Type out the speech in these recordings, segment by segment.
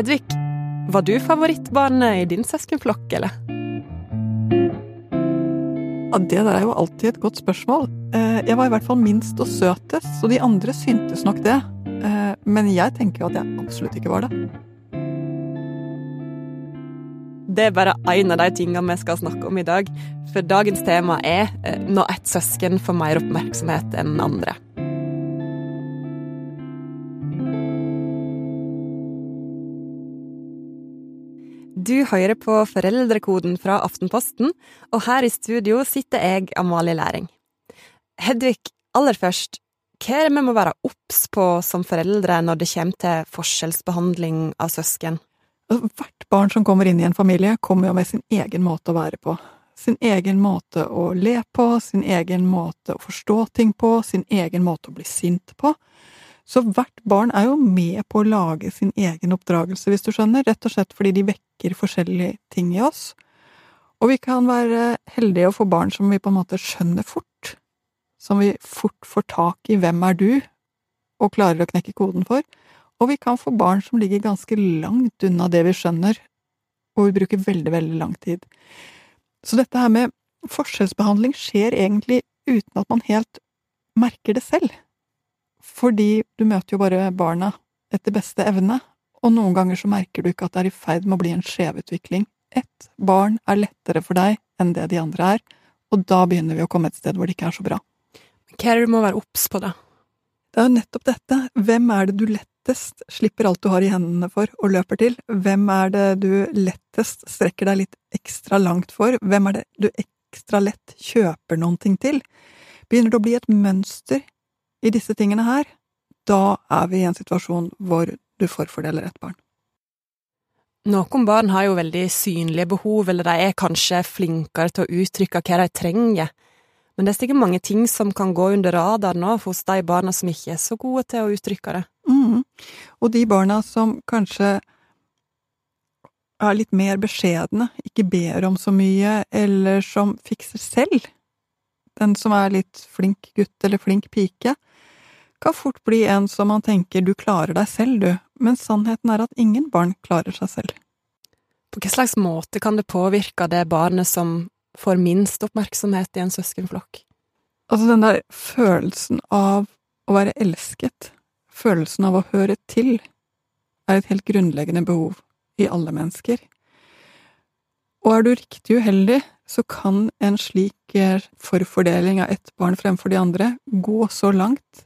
Hedvig, var du favorittbarnet i din søskenflokk, eller? Ja, Det der er jo alltid et godt spørsmål. Eh, Jeg var i hvert fall minst og søtest, så de andre syntes nok det. Eh, Men jeg tenker jo at jeg absolutt ikke var det. Det er bare én av de tingene vi skal snakke om i dag. For dagens tema er eh, når ett søsken får mer oppmerksomhet enn andre. Du hører på Foreldrekoden fra Aftenposten, og her i studio sitter jeg, Amalie Læring. Hedvig, aller først, hva er det vi må være obs på som foreldre når det kommer til forskjellsbehandling av søsken? Hvert barn som kommer inn i en familie, kommer jo med sin egen måte å være på. Sin egen måte å le på, sin egen måte å forstå ting på, sin egen måte å bli sint på. Så hvert barn er jo med på å lage sin egen oppdragelse, hvis du skjønner, rett og slett fordi de vekker forskjellige ting i oss. Og vi kan være heldige å få barn som vi på en måte skjønner fort, som vi fort får tak i hvem er du, og klarer å knekke koden for. Og vi kan få barn som ligger ganske langt unna det vi skjønner, og vi bruker veldig, veldig lang tid. Så dette her med forskjellsbehandling skjer egentlig uten at man helt merker det selv. Fordi du møter jo bare barna etter beste evne, og noen ganger så merker du ikke at det er i ferd med å bli en skjevutvikling. Ett barn er lettere for deg enn det de andre er, og da begynner vi å komme et sted hvor det ikke er så bra. Hva er det du må være obs på, da? Det er jo nettopp dette. Hvem er det du lettest slipper alt du har i hendene for og løper til? Hvem er det du lettest strekker deg litt ekstra langt for? Hvem er det du ekstra lett kjøper noen ting til? Begynner det å bli et mønster i disse tingene her, da er vi i en situasjon hvor du forfordeler et barn. Noen barn har jo veldig synlige behov, eller de er kanskje flinkere til å uttrykke hva de trenger. Men det er sikkert mange ting som kan gå under radaren nå hos de barna som ikke er så gode til å uttrykke det. Mm. Og de barna som kanskje er litt mer beskjedne, ikke ber om så mye, eller som fikser selv, den som er litt flink gutt eller flink pike, kan fort bli en som man tenker du klarer deg selv, du, men sannheten er at ingen barn klarer seg selv. På hvilken slags måte kan det påvirke det barnet som får minst oppmerksomhet i en søskenflokk? Altså den der følelsen av å være elsket, følelsen av å høre til, er et helt grunnleggende behov i alle mennesker. Og er du riktig uheldig, så kan en slik eh, forfordeling av ett barn fremfor de andre gå så langt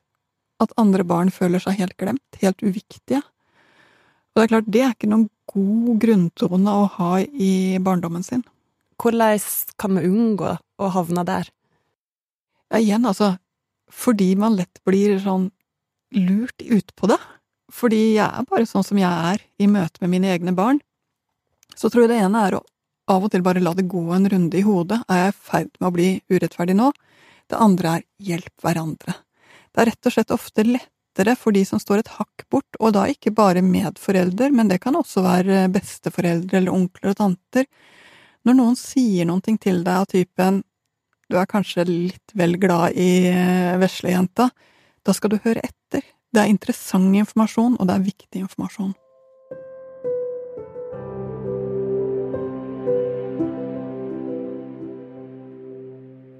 at andre barn føler seg helt glemt, helt uviktige. Og det er klart, det er ikke noen god grunntone å ha i barndommen sin. Hvordan kan vi unngå å havne der? Ja, igjen, altså, fordi man lett blir sånn lurt utpå det. Fordi jeg er bare sånn som jeg er i møte med mine egne barn. Så tror jeg det ene er å av og til bare la det gå en runde i hodet. Er jeg i ferd med å bli urettferdig nå? Det andre er hjelp hverandre. Det er rett og slett ofte lettere for de som står et hakk bort, og da ikke bare medforelder, men det kan også være besteforeldre eller onkler og tanter. Når noen sier noen ting til deg av typen du er kanskje litt vel glad i eh, veslejenta, da skal du høre etter. Det er interessant informasjon, og det er viktig informasjon.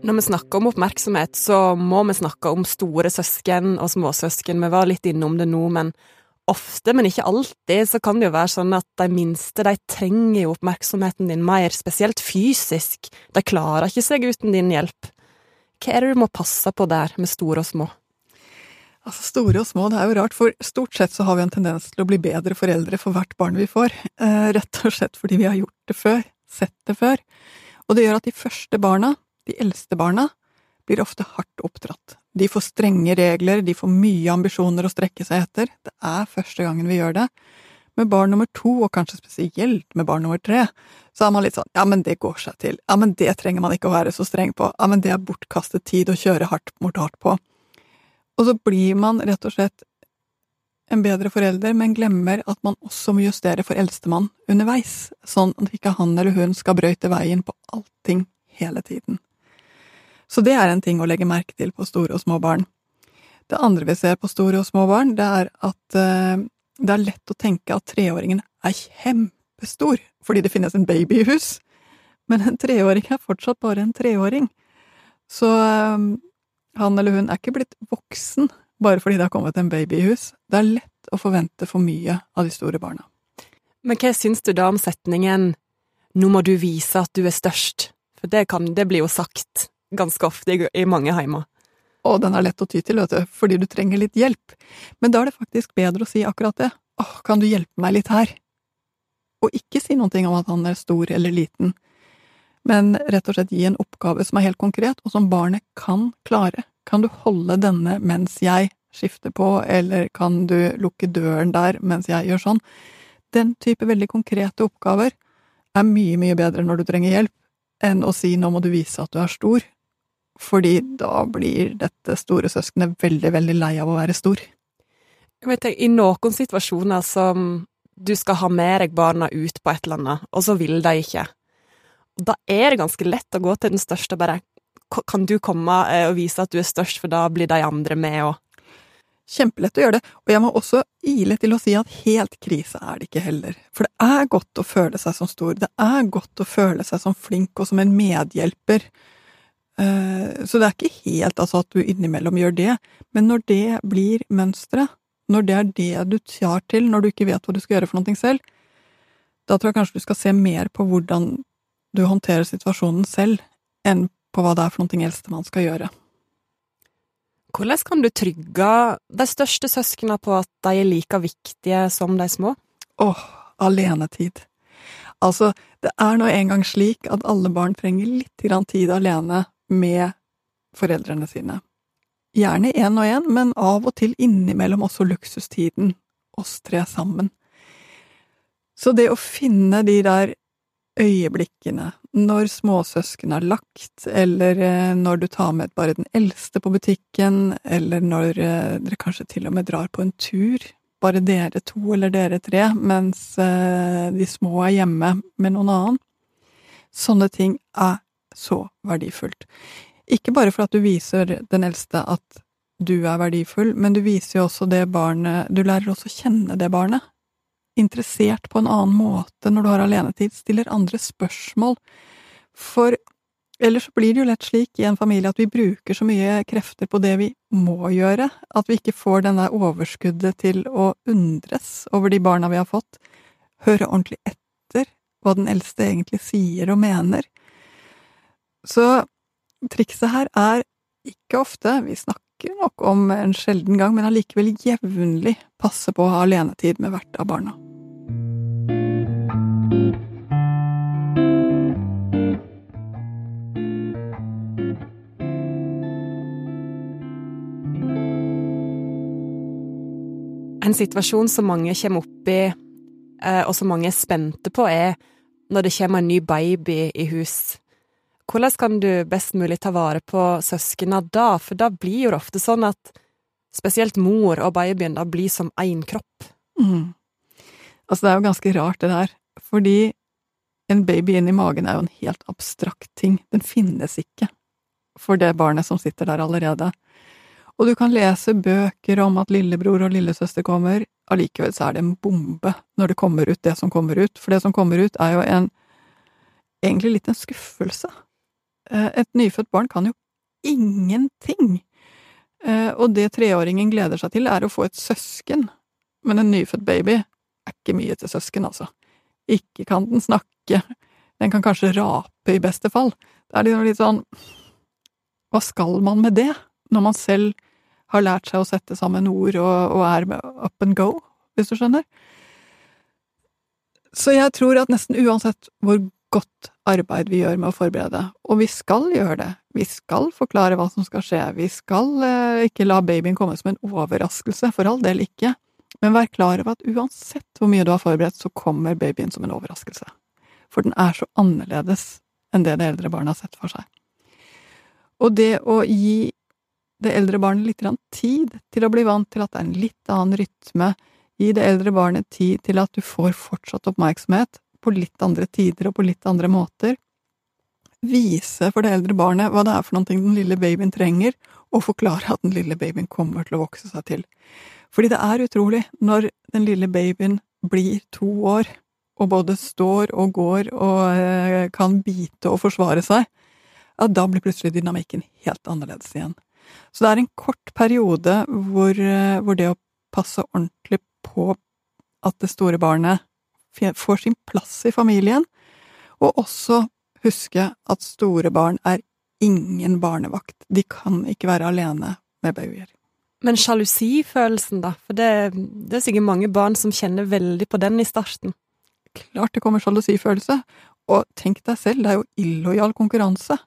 Når vi snakker om oppmerksomhet, så må vi snakke om store søsken og småsøsken. Vi var litt innom det nå, men ofte, men ikke alltid, så kan det jo være sånn at de minste, de trenger jo oppmerksomheten din mer, spesielt fysisk. De klarer ikke seg uten din hjelp. Hva er det du må passe på der, med store og små? Altså, store og små, det er jo rart, for stort sett så har vi en tendens til å bli bedre foreldre for hvert barn vi får, eh, rett og slett fordi vi har gjort det før, sett det før. Og det gjør at de første barna, de eldste barna, blir ofte hardt oppdratt. De får strenge regler, de får mye ambisjoner å strekke seg etter. Det er første gangen vi gjør det. Med barn nummer to, og kanskje spesielt med barn nummer tre, så er man litt sånn ja, men det går seg til, ja, men det trenger man ikke å være så streng på, ja, men det er bortkastet tid å kjøre hardt mot hardt på. Og så blir man rett og slett en bedre forelder, men glemmer at man også må justere for eldstemann underveis, sånn at ikke han eller hun skal brøyte veien på allting hele tiden. Så det er en ting å legge merke til på store og små barn. Det andre vi ser på store og små barn, det er at eh, Det er lett å tenke at treåringen er kjempestor fordi det finnes en baby i hus, men en treåring er fortsatt bare en treåring. Så um, han eller hun er ikke blitt voksen bare fordi det har kommet en baby i hus. Det er lett å forvente for mye av de store barna. Men hva syns du da om setningen 'nå må du vise at du er størst'? For det, kan, det blir jo sagt ganske ofte i, mange heimer. Og den er lett å ty til, vet du, fordi du trenger litt hjelp. Men da er det faktisk bedre å si akkurat det. Åh, kan du hjelpe meg litt her? Og ikke si noe om at han er stor eller liten, men rett og slett gi en oppgave som er helt konkret, og som barnet kan klare. Kan du holde denne mens jeg skifter på, eller kan du lukke døren der mens jeg gjør sånn? Den type veldig konkrete oppgaver er mye, mye bedre når du trenger hjelp, enn å si nå må du vise at du er stor, fordi da blir dette store søskenet veldig, veldig lei av å være stor. Jeg vet ikke, I noen situasjoner som du skal ha med deg barna ut på et eller annet, og så vil de ikke. Da er det ganske lett å gå til den største og bare Kan du komme eh, og vise at du er størst, for da blir de andre med og Kjempelett å gjøre det, og jeg må også ile til å si at helt krise er det ikke heller. For det er godt å føle seg som stor, det er godt å føle seg som flink og som en medhjelper. Eh, så det er ikke helt altså at du innimellom gjør det, men når det blir mønsteret, når det er det du tar til når du ikke vet hva du skal gjøre for noe selv, da tror jeg kanskje du skal se mer på hvordan du håndterer situasjonen selv, enn på hva det er for noe eldste man skal gjøre. Hvordan kan du trygge de største søsknene på at de er like viktige som de små? Åh, alenetid. Altså, det er nå engang slik at alle barn trenger litt tid alene med foreldrene sine. Gjerne én og én, men av og til innimellom også luksustiden, oss tre sammen. Så det å finne de der øyeblikkene, når småsøsken har lagt, eller eh, når du tar med bare den eldste på butikken, eller når eh, dere kanskje til og med drar på en tur, bare dere to eller dere tre, mens eh, de små er hjemme med noen annen. Sånne ting er så verdifullt. Ikke bare for at du viser den eldste at du er verdifull, men du viser jo også det barnet Du lærer også å kjenne det barnet interessert på en annen måte når du har alenetid, stiller andre spørsmål. For ellers blir det jo lett slik i en familie at vi bruker så mye krefter på det vi må gjøre, at vi ikke får denne overskuddet til å undres over de barna vi har fått, høre ordentlig etter hva den eldste egentlig sier og mener. Så trikset her er ikke ofte, vi snakker nok om en sjelden gang, men allikevel jevnlig passe på å ha alenetid med hvert av barna. En situasjon som mange kommer opp i, eh, og som mange er spente på, er når det kommer en ny baby i hus. Hvordan kan du best mulig ta vare på søskna da, for da blir jo det ofte sånn at spesielt mor og babyen da blir som én kropp. Mm. Altså, det er jo ganske rart, det der, fordi en baby inni magen er jo en helt abstrakt ting, den finnes ikke for det barnet som sitter der allerede. Og du kan lese bøker om at lillebror og lillesøster kommer, allikevel så er det en bombe når det kommer ut det som kommer ut, for det som kommer ut er jo en… egentlig litt en skuffelse. Eh, et nyfødt barn kan jo ingenting, eh, og det treåringen gleder seg til, er å få et søsken, men en nyfødt baby er ikke mye til søsken, altså. Ikke kan den snakke, den kan kanskje rape i beste fall. Det er liksom litt sånn… Hva skal man med det? når man selv har lært seg å sette sammen ord og, og er up and go, hvis du skjønner. Så jeg tror at nesten uansett hvor godt arbeid vi gjør med å forberede, og vi skal gjøre det, vi skal forklare hva som skal skje, vi skal eh, ikke la babyen komme som en overraskelse, for all del ikke, men vær klar over at uansett hvor mye du har forberedt, så kommer babyen som en overraskelse. For den er så annerledes enn det det eldre barnet har sett for seg. Og det å gi det eldre barnet litt tid til å bli vant til at det er en litt annen rytme, gi det eldre barnet tid til at du får fortsatt oppmerksomhet på litt andre tider og på litt andre måter, vise for det eldre barnet hva det er for noe den lille babyen trenger, og forklare at den lille babyen kommer til å vokse seg til. Fordi det er utrolig når den lille babyen blir to år, og både står og går og eh, kan bite og forsvare seg, ja, da blir plutselig dynamikken helt annerledes igjen. Så det er en kort periode hvor, eh, hvor det å passe ordentlig på at det store barnet får sin plass i familien, og også huske at store barn er ingen barnevakt. De kan ikke være alene med babyer. Men sjalusifølelsen, da? For det, det, er sikkert mange barn som kjenner veldig på den i starten. Klart det kommer sjalusifølelse. Og tenk deg selv, det er jo illojal konkurranse.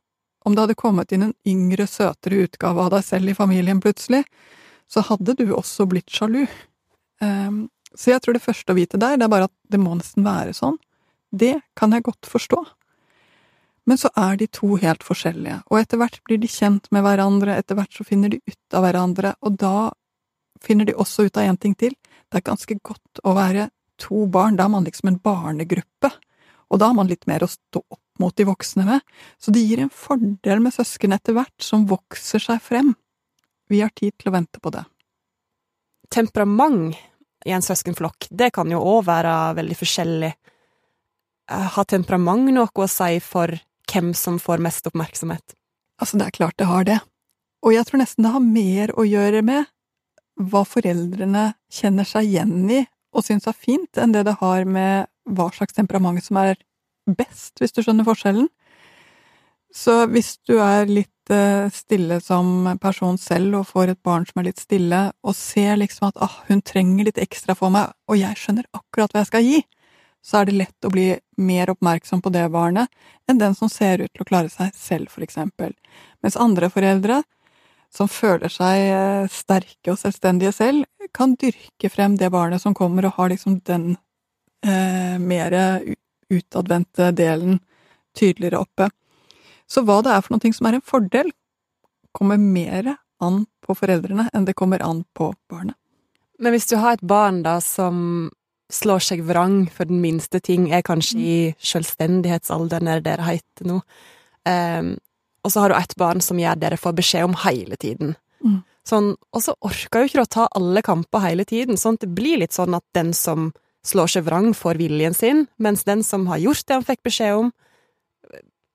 Om det hadde kommet inn en yngre, søtere utgave av deg selv i familien plutselig, så hadde du også blitt sjalu. Um, så jeg tror det første å vite der, det er bare at det må nesten være sånn. Det kan jeg godt forstå. Men så er de to helt forskjellige, og etter hvert blir de kjent med hverandre, etter hvert så finner de ut av hverandre, og da finner de også ut av en ting til. Det er ganske godt å være to barn, da er man liksom en barnegruppe, og da har man litt mer å stå opp mot de voksne med, så det gir en fordel med søsken etter hvert, som vokser seg frem. Vi har tid til å vente på det. Temperament i en søskenflokk, det kan jo òg være veldig forskjellig. Eh, har temperament noe å si for hvem som får mest oppmerksomhet? Altså, det er klart det har det. Og jeg tror nesten det har mer å gjøre med hva foreldrene kjenner seg igjen i og syns er fint, enn det det har med hva slags temperament som er best, hvis du skjønner forskjellen. Så hvis du er litt stille som person selv og får et barn som er litt stille, og ser liksom at ah, hun trenger litt ekstra for meg, og jeg skjønner akkurat hva jeg skal gi, så er det lett å bli mer oppmerksom på det barnet enn den som ser ut til å klare seg selv, for eksempel. Mens andre foreldre, som føler seg eh, sterke og selvstendige selv, kan dyrke frem det barnet som kommer og har liksom den eh, mer utadvendte delen tydeligere oppe. Så hva det er for noe som er en fordel, kommer mer an på foreldrene enn det kommer an på barnet. Men hvis du har et barn da som slår seg vrang for den minste ting, er kanskje i selvstendighetsalderen, er det det heter nå. Um, og så har du et barn som gjør dere får beskjed om hele tiden. Mm. Sånn, og så orker jo ikke du å ta alle kamper hele tiden, sånn at det blir litt sånn at den som slår seg vrang, får viljen sin, mens den som har gjort det han fikk beskjed om,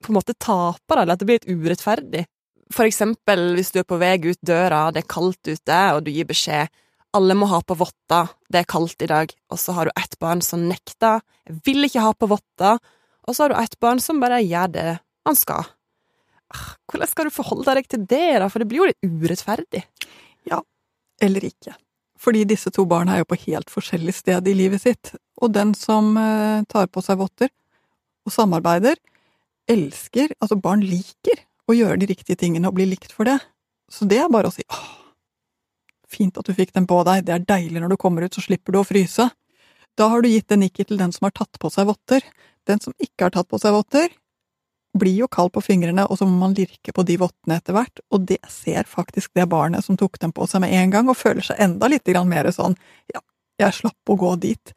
på en måte taper, eller at det blir litt urettferdig. For eksempel hvis du er på vei ut døra, det er kaldt ute, og du gir beskjed alle må ha på votter, det er kaldt i dag, og så har du ett barn som nekter, jeg vil ikke ha på votter, og så har du ett barn som bare gjør det han skal. Ah, hvordan skal du forholde deg til det, da, for det blir jo litt urettferdig. Ja, eller ikke. Fordi disse to barna er jo på helt forskjellig sted i livet sitt, og den som eh, tar på seg votter og samarbeider, elsker, altså barn liker, å gjøre de riktige tingene og bli likt for det. Så det er bare å si åh, Fint at du fikk den på deg, det er deilig når du kommer ut, så slipper du å fryse. Da har du gitt det nikket til den som har tatt på seg votter. Den som ikke har tatt på seg votter, blir jo kald på fingrene, og så må man lirke på de vottene etter hvert, og det ser faktisk det barnet som tok dem på seg med en gang, og føler seg enda litt mer sånn ja, jeg slapp å gå dit.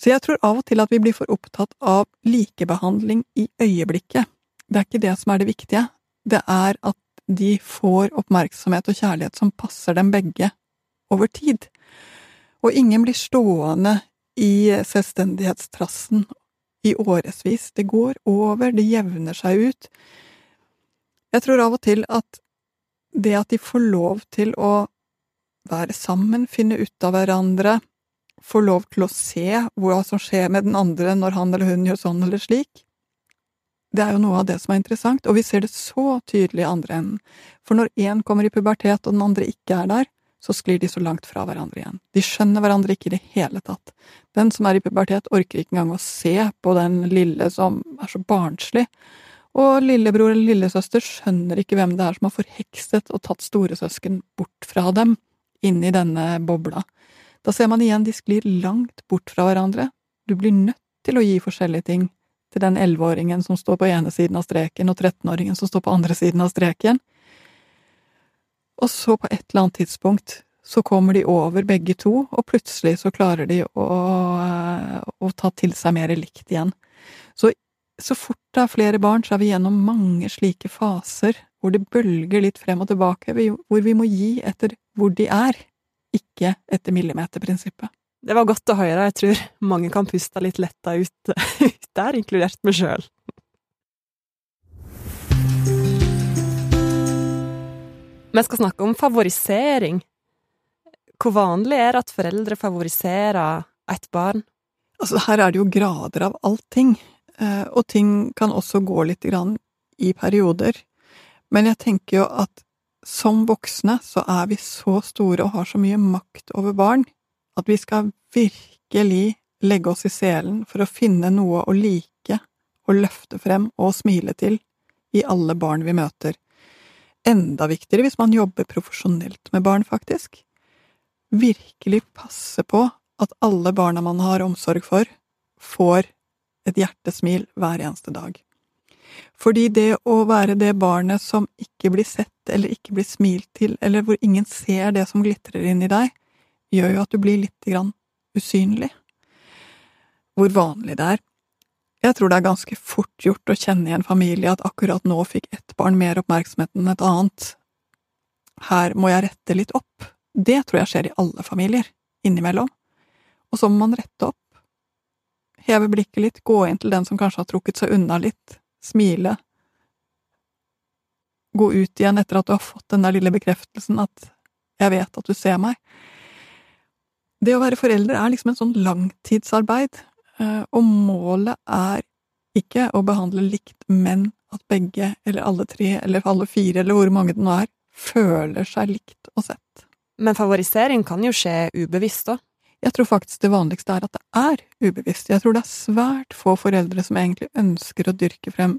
Så jeg tror av og til at vi blir for opptatt av likebehandling i øyeblikket. Det er ikke det som er det viktige, det er at de får oppmerksomhet og kjærlighet som passer dem begge, over tid. Og ingen blir stående i selvstendighetstrassen i årevis. Det går over, det jevner seg ut. Jeg tror av og til at det at de får lov til å være sammen, finne ut av hverandre, får lov til å se hva som skjer med den andre når han eller hun gjør sånn eller slik, det er jo noe av det som er interessant, og vi ser det så tydelig i andre enden. For når én kommer i pubertet og den andre ikke er der, så sklir de så langt fra hverandre igjen. De skjønner hverandre ikke i det hele tatt. Den som er i pubertet, orker ikke engang å se på den lille som er så barnslig. Og lillebror eller lillesøster skjønner ikke hvem det er som har forhekset og tatt storesøsken bort fra dem, inn i denne bobla. Da ser man igjen de sklir langt bort fra hverandre. Du blir nødt til å gi forskjellige ting til den elleveåringen som står på ene siden av streken, og trettenåringen som står på andre siden av streken. Og så, på et eller annet tidspunkt, så kommer de over begge to, og plutselig så klarer de å, å ta til seg mer likt igjen. Så, så fort det er flere barn, så er vi gjennom mange slike faser hvor det bølger litt frem og tilbake, hvor vi må gi etter hvor de er. Ikke etter millimeterprinsippet. Det var godt å høre, jeg tror mange kan puste litt letta ut, ut der, inkludert meg sjøl. Vi skal snakke om favorisering. Hvor vanlig er det at foreldre favoriserer et barn? Altså, her er det jo grader av allting, eh, og ting kan også gå litt grann i perioder. Men jeg tenker jo at som voksne så er vi så store og har så mye makt over barn at vi skal virkelig legge oss i selen for å finne noe å like og løfte frem og smile til i alle barn vi møter. Enda viktigere hvis man jobber profesjonelt med barn, faktisk. Virkelig passe på at alle barna man har omsorg for, får et hjertesmil hver eneste dag. Fordi det å være det barnet som ikke blir sett eller ikke blir smilt til, eller hvor ingen ser det som glitrer inn i deg, gjør jo at du blir litt grann usynlig. Hvor vanlig det er. Jeg tror det er ganske fort gjort å kjenne i en familie at akkurat nå fikk ett barn mer oppmerksomhet enn et annet. Her må jeg rette litt opp. Det tror jeg skjer i alle familier, innimellom. Og så må man rette opp. Heve blikket litt, gå inn til den som kanskje har trukket seg unna litt, smile. Gå ut igjen etter at du har fått den der lille bekreftelsen at jeg vet at du ser meg. Det å være forelder er liksom en sånn langtidsarbeid, eh, og målet er ikke å behandle likt, men at begge, eller alle tre, eller alle fire, eller hvor mange det nå er, føler seg likt og sett. Men favorisering kan jo skje ubevisst òg. Jeg tror faktisk det vanligste er at det er ubevisst. Jeg tror det er svært få foreldre som egentlig ønsker å dyrke frem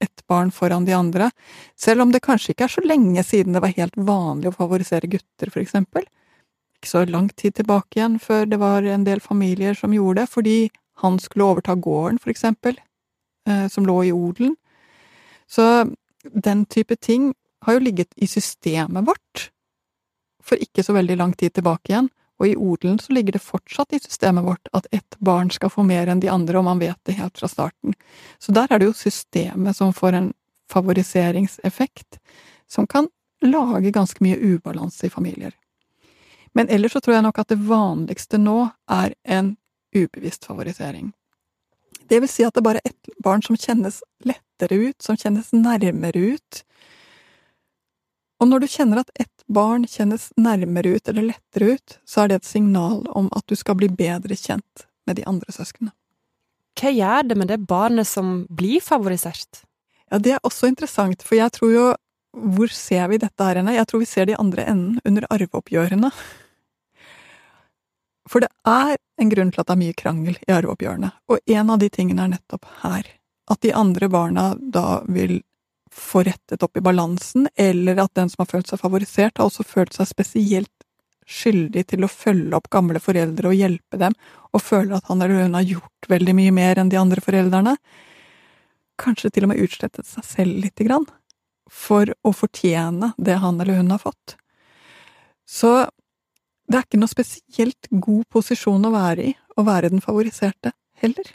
ett barn foran de andre, selv om det kanskje ikke er så lenge siden det var helt vanlig å favorisere gutter, for eksempel. Ikke så lang tid tilbake igjen før det var en del familier som gjorde det, fordi han skulle overta gården, for eksempel, eh, som lå i odelen. Så den type ting har jo ligget i systemet vårt for ikke så veldig lang tid tilbake igjen, og i odelen så ligger det fortsatt i systemet vårt at ett barn skal få mer enn de andre, og man vet det helt fra starten. Så der er det jo systemet som får en favoriseringseffekt, som kan lage ganske mye ubalanse i familier. Men ellers så tror jeg nok at det vanligste nå er en ubevisst favorisering. Det vil si at det bare er ett barn som kjennes lettere ut, som kjennes nærmere ut. Og når du kjenner at ett barn kjennes nærmere ut eller lettere ut, så er det et signal om at du skal bli bedre kjent med de andre søsknene. Hva gjør det med det barnet som blir favorisert? Ja, det er også interessant, for jeg tror jo Hvor ser vi dette her henne? Jeg tror vi ser det i andre enden, under arveoppgjørene. For det er en grunn til at det er mye krangel i arveoppgjørene, og en av de tingene er nettopp her. At de andre barna da vil få rettet opp i balansen, eller at den som har følt seg favorisert, har også følt seg spesielt skyldig til å følge opp gamle foreldre og hjelpe dem, og føler at han eller hun har gjort veldig mye mer enn de andre foreldrene. Kanskje til og med utslettet seg selv lite grann, for å fortjene det han eller hun har fått. Så det er ikke noe spesielt god posisjon å være i, å være den favoriserte, heller.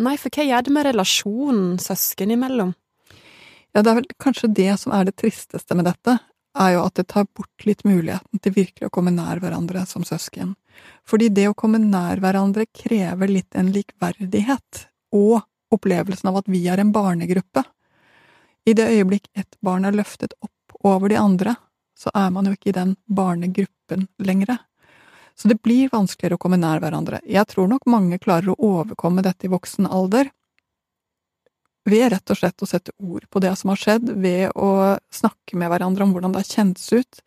Nei, for hva gjør det med relasjonen søsken imellom? Ja, det er vel kanskje det som er det tristeste med dette, er jo at det tar bort litt muligheten til virkelig å komme nær hverandre som søsken. Fordi det å komme nær hverandre krever litt en likverdighet, og opplevelsen av at vi er en barnegruppe. I det øyeblikk ett barn er løftet opp over de andre, så er man jo ikke i den barnegruppen lenger. Så det blir vanskeligere å komme nær hverandre. Jeg tror nok mange klarer å overkomme dette i voksen alder ved rett og slett å sette ord på det som har skjedd, ved å snakke med hverandre om hvordan det har kjentes ut,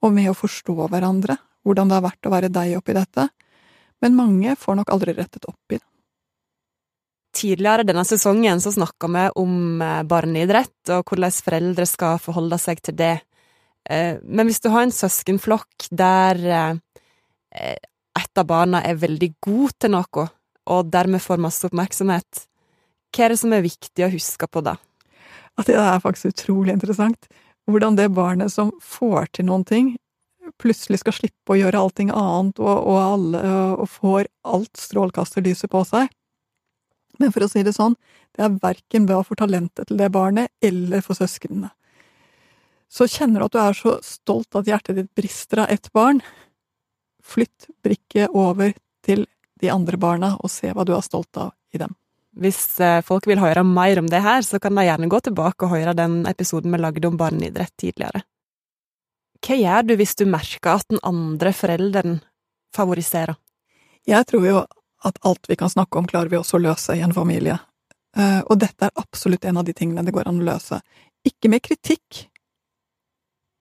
og med å forstå hverandre, hvordan det har vært å være deg oppi dette. Men mange får nok aldri rettet opp i det. Tidligere denne sesongen så snakka vi om eh, barneidrett og hvordan foreldre skal forholde seg til det. Eh, men hvis du har en søskenflokk der eh, et av barna er veldig god til noe, og dermed får masse oppmerksomhet, hva er det som er viktig å huske på da? At det er faktisk utrolig interessant. Hvordan det barnet som får til noen ting, plutselig skal slippe å gjøre allting annet, og, og, alle, og får alt strålkasterlyset på seg. Men for å si det sånn, det er verken bra for talentet til det barnet eller for søsknene. Så kjenner du at du er så stolt at hjertet ditt brister av ett barn, flytt brikket over til de andre barna og se hva du er stolt av i dem. Hvis eh, folk vil høre mer om det her, så kan de gjerne gå tilbake og høre den episoden vi lagde om barneidrett tidligere. Hva gjør du hvis du merker at den andre forelderen favoriserer? Jeg tror jo at alt vi kan snakke om, klarer vi også å løse i en familie. Eh, og dette er absolutt en av de tingene det går an å løse. Ikke med kritikk,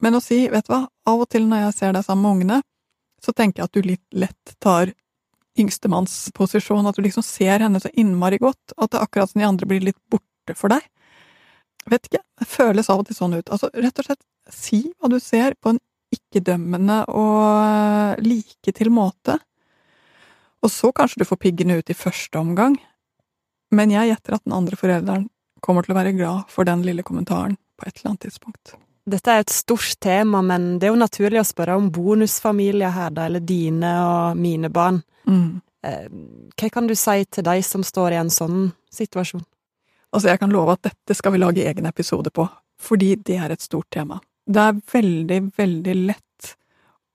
men å si, vet du hva, av og til når jeg ser deg sammen med ungene, så tenker jeg at du litt lett tar yngstemannsposisjon, at du liksom ser henne så innmari godt, at det er akkurat som de andre blir litt borte for deg. Vet ikke, det føles av og til sånn ut. Altså, rett og slett, si hva du ser på en ikke-dømmende og like til måte. Og så kanskje du får piggene ut i første omgang, men jeg gjetter at den andre forelderen kommer til å være glad for den lille kommentaren på et eller annet tidspunkt. Dette er et stort tema, men det er jo naturlig å spørre om bonusfamilier her, da, eller dine og mine barn. Mm. Eh, hva kan du si til de som står i en sånn situasjon? Altså, jeg kan love at dette skal vi lage egen episode på, fordi det er et stort tema. Det er veldig, veldig lett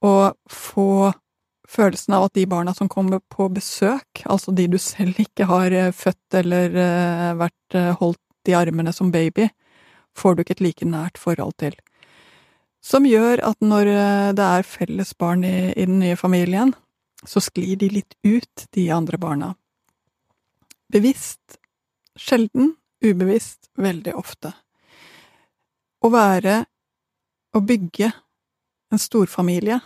å få følelsen av at de barna som kommer på besøk, altså de du selv ikke har eh, født eller uh, vært holdt i armene som baby, får du ikke et like nært forhold til. Som gjør at når det er felles barn i, i den nye familien, så sklir de litt ut, de andre barna. Bevisst sjelden, ubevisst veldig ofte. Å være Å bygge en storfamilie,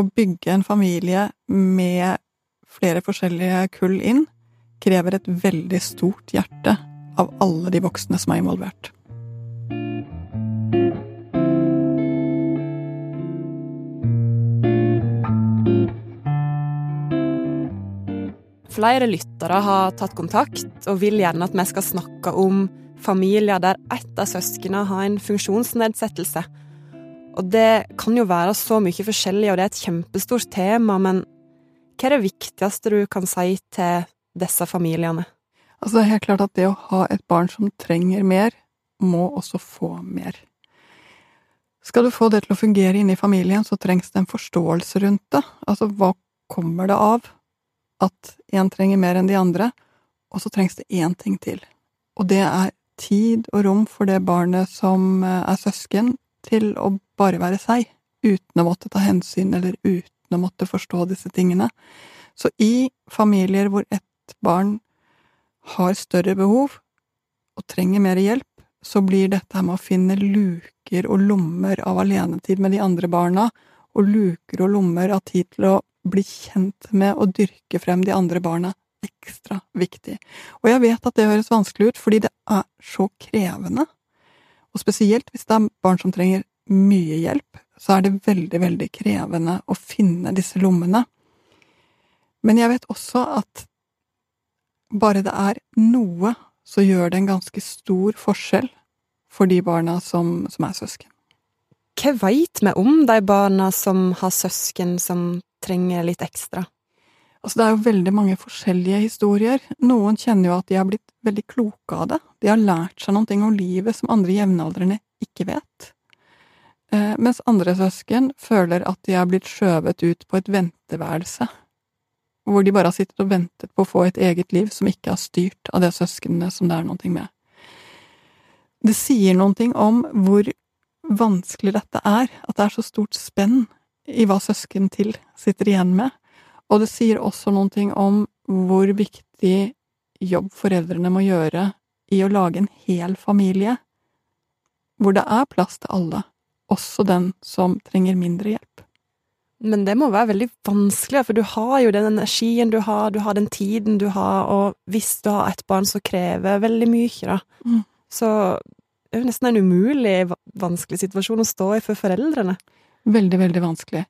å bygge en familie med flere forskjellige kull inn, krever et veldig stort hjerte av alle de voksne som er involvert. Flere lyttere har tatt kontakt og vil gjerne at vi skal snakke om familier der ett av søsknene har en funksjonsnedsettelse. Og det kan jo være så mye forskjellig, og det er et kjempestort tema, men hva er det viktigste du kan si til disse familiene? Altså, det er helt klart at det å ha et barn som trenger mer, må også få mer. Skal du få det til å fungere inne i familien, så trengs det en forståelse rundt det. Altså, hva kommer det av? At én trenger mer enn de andre, og så trengs det én ting til. Og det er tid og rom for det barnet som eh, er søsken, til å bare være seg, uten å måtte ta hensyn eller uten å måtte forstå disse tingene. Så i familier hvor ett barn har større behov og trenger mer hjelp, så blir dette med å finne luker og lommer av alenetid med de andre barna, og luker og lommer av tid til å bli kjent med og dyrke frem de andre barna ekstra viktig. Og jeg vet at det høres vanskelig ut, fordi det er så krevende. Og spesielt hvis det er barn som trenger mye hjelp, så er det veldig, veldig krevende å finne disse lommene. Men jeg vet også at bare det er noe, så gjør det en ganske stor forskjell for de barna som, som er søsken. Hva veit vi om de barna som har søsken som trenger litt ekstra? Altså, det er jo veldig mange forskjellige historier. Noen kjenner jo at de har blitt veldig kloke av det. De har lært seg noe om livet som andre jevnaldrende ikke vet. Eh, mens andre søsken føler at de har blitt skjøvet ut på et venteværelse, hvor de bare har sittet og ventet på å få et eget liv som ikke er styrt av det søsknene som det er noe med. Det sier noe om hvor vanskelig dette er, at det er så stort spenn i hva søsken til sitter igjen med, og det sier også noen ting om hvor viktig jobb foreldrene må gjøre i å lage en hel familie, hvor det er plass til alle, også den som trenger mindre hjelp. Men det må være veldig vanskelig, for du har jo den energien du har, du har den tiden du har, og hvis du har et barn så krever veldig mye, da, mm. så det er jo nesten en umulig vanskelig situasjon å stå i for foreldrene. Veldig, veldig vanskelig.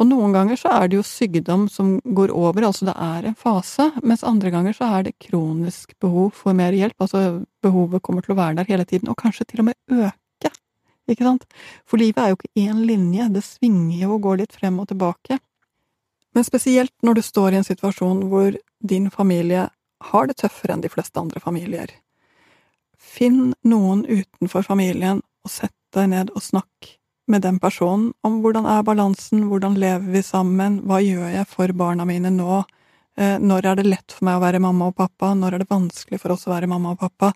Og noen ganger så er det jo sykdom som går over, altså det er en fase, mens andre ganger så er det kronisk behov for mer hjelp, altså behovet kommer til å være der hele tiden, og kanskje til og med øke, ikke sant? For livet er jo ikke én linje, det svinger jo og går litt frem og tilbake. Men spesielt når du står i en situasjon hvor din familie har det tøffere enn de fleste andre familier. Finn noen utenfor familien og sett deg ned og snakk med den personen om hvordan er balansen, hvordan lever vi sammen, hva gjør jeg for barna mine nå, eh, når er det lett for meg å være mamma og pappa, når er det vanskelig for oss å være mamma og pappa?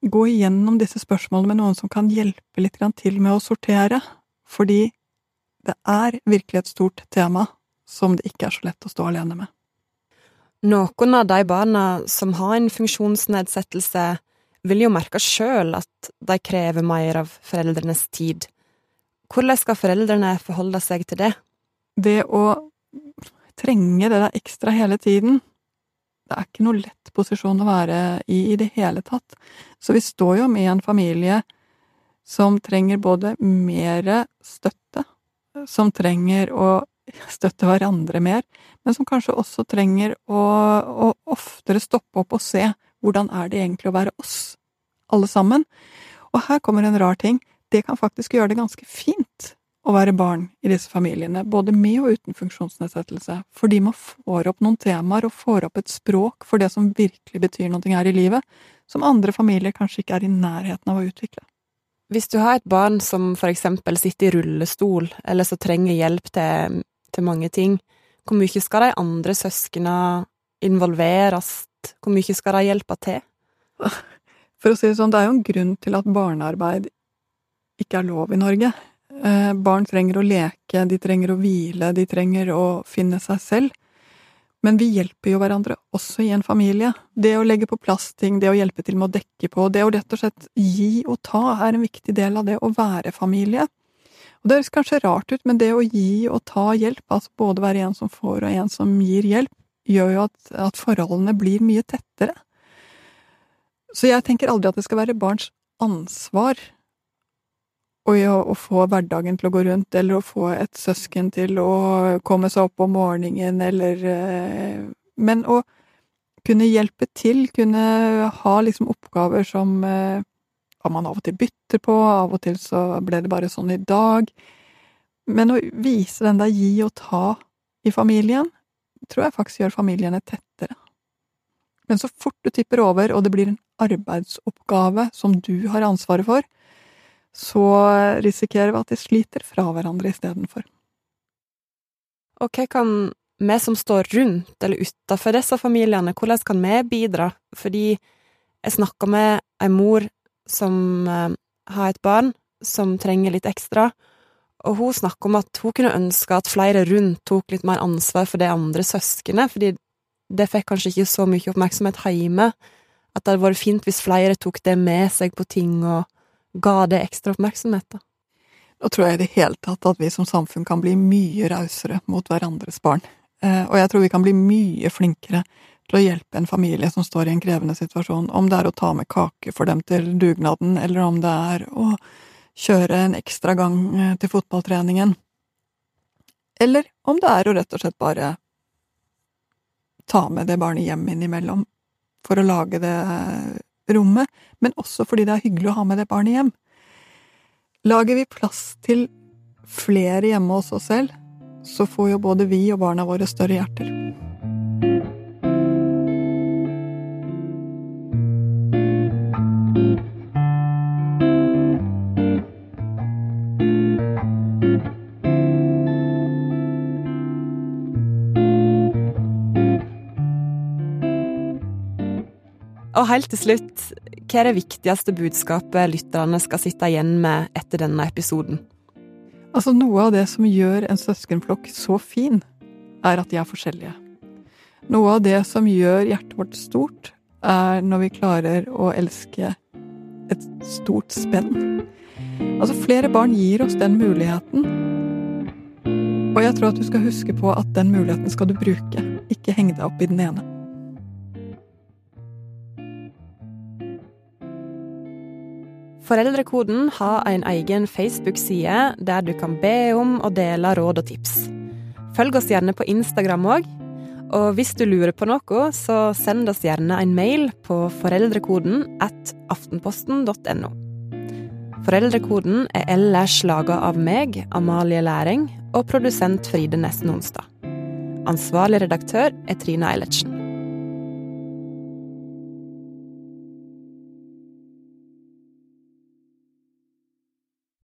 Gå igjennom disse spørsmålene med noen som kan hjelpe litt til med å sortere, fordi det er virkelig et stort tema som det ikke er så lett å stå alene med. Noen av de barna som har en funksjonsnedsettelse, vil jo merke sjøl at de krever mer av foreldrenes tid. Hvordan skal foreldrene forholde seg til det? Det å trenge det der ekstra hele tiden, det er ikke noe lett posisjon å være i i det hele tatt. Så vi står jo med en familie som trenger både mer støtte, som trenger å støtte hverandre mer, men som kanskje også trenger å, å oftere stoppe opp og se hvordan er det egentlig å være oss, alle sammen. Og her kommer en rar ting, det kan faktisk gjøre det ganske fint å være barn i disse familiene, både med og uten funksjonsnedsettelse, fordi man får opp noen temaer og får opp et språk for det som virkelig betyr noe her i livet, som andre familier kanskje ikke er i nærheten av å utvikle. Hvis du har et barn som for eksempel sitter i rullestol, eller som trenger hjelp til til mange ting. Hvor mye skal de andre søsknene involveres? Hvor mye skal de hjelpe til? For å si det sånn, det er jo en grunn til at barnearbeid ikke er lov i Norge. Eh, barn trenger å leke, de trenger å hvile, de trenger å finne seg selv. Men vi hjelper jo hverandre også i en familie. Det å legge på plass ting, det å hjelpe til med å dekke på, det å rett og slett gi og ta, er en viktig del av det å være familie. Og det høres kanskje rart ut, men det å gi og ta hjelp, altså både være en som får og en som gir hjelp, gjør jo at, at forholdene blir mye tettere. Så jeg tenker aldri at det skal være barns ansvar å, få hverdagen til å gå rundt, eller å få et søsken til å komme seg opp om morgenen, eller eh, Men å kunne hjelpe til, kunne ha liksom oppgaver som eh, hva man av og til bytter på, av og til så ble det bare sånn i dag. Men å vise den der gi og ta i familien, tror jeg faktisk gjør familiene tettere. Men så fort du tipper over, og det blir en arbeidsoppgave som du har ansvaret for, så risikerer vi at de sliter fra hverandre istedenfor. Og hva kan vi som står rundt eller utafor disse familiene, hvordan kan vi bidra? Fordi jeg snakka med ei mor som eh, har et barn som trenger litt ekstra, og hun snakka om at hun kunne ønske at flere rundt tok litt mer ansvar for det andre søskenet, fordi det fikk kanskje ikke så mye oppmerksomhet hjemme, at det hadde vært fint hvis flere tok det med seg på ting og ga det ekstra oppmerksomhet, da. Nå tror jeg i det hele tatt at vi som samfunn kan bli mye rausere mot hverandres barn, eh, og jeg tror vi kan bli mye flinkere til å hjelpe en familie som står i en krevende situasjon, om det er å ta med kake for dem til dugnaden, eller om det er å kjøre en ekstra gang eh, til fotballtreningen, eller om det er å rett og slett bare ta med det barnet hjem innimellom for å lage det eh, rommet, men også fordi det er hyggelig å ha med det barnet hjem. Lager vi plass til flere hjemme hos oss selv, så får jo både vi og barna våre større hjerter. Og helt til slutt, hva er det viktigste budskapet lytterne skal sitte igjen med etter denne episoden? Altså, noe av det som gjør en søskenflokk så fin, er at de er forskjellige. Noe av det som gjør hjertet vårt stort, er når vi klarer å elske et stort spenn. Altså, flere barn gir oss den muligheten. Og jeg tror at du skal huske på at den muligheten skal du bruke, ikke henge deg opp i den ene. Foreldrekoden har en egen Facebook-side der du kan be om og dele råd og tips. Følg oss gjerne på Instagram òg. Og hvis du lurer på noe, så send oss gjerne en mail på foreldrekoden at aftenposten.no. Foreldrekoden er ellers laga av meg, Amalie Læring, og produsent Fride Nesten Onsdag. Ansvarlig redaktør er Trine Eilertsen.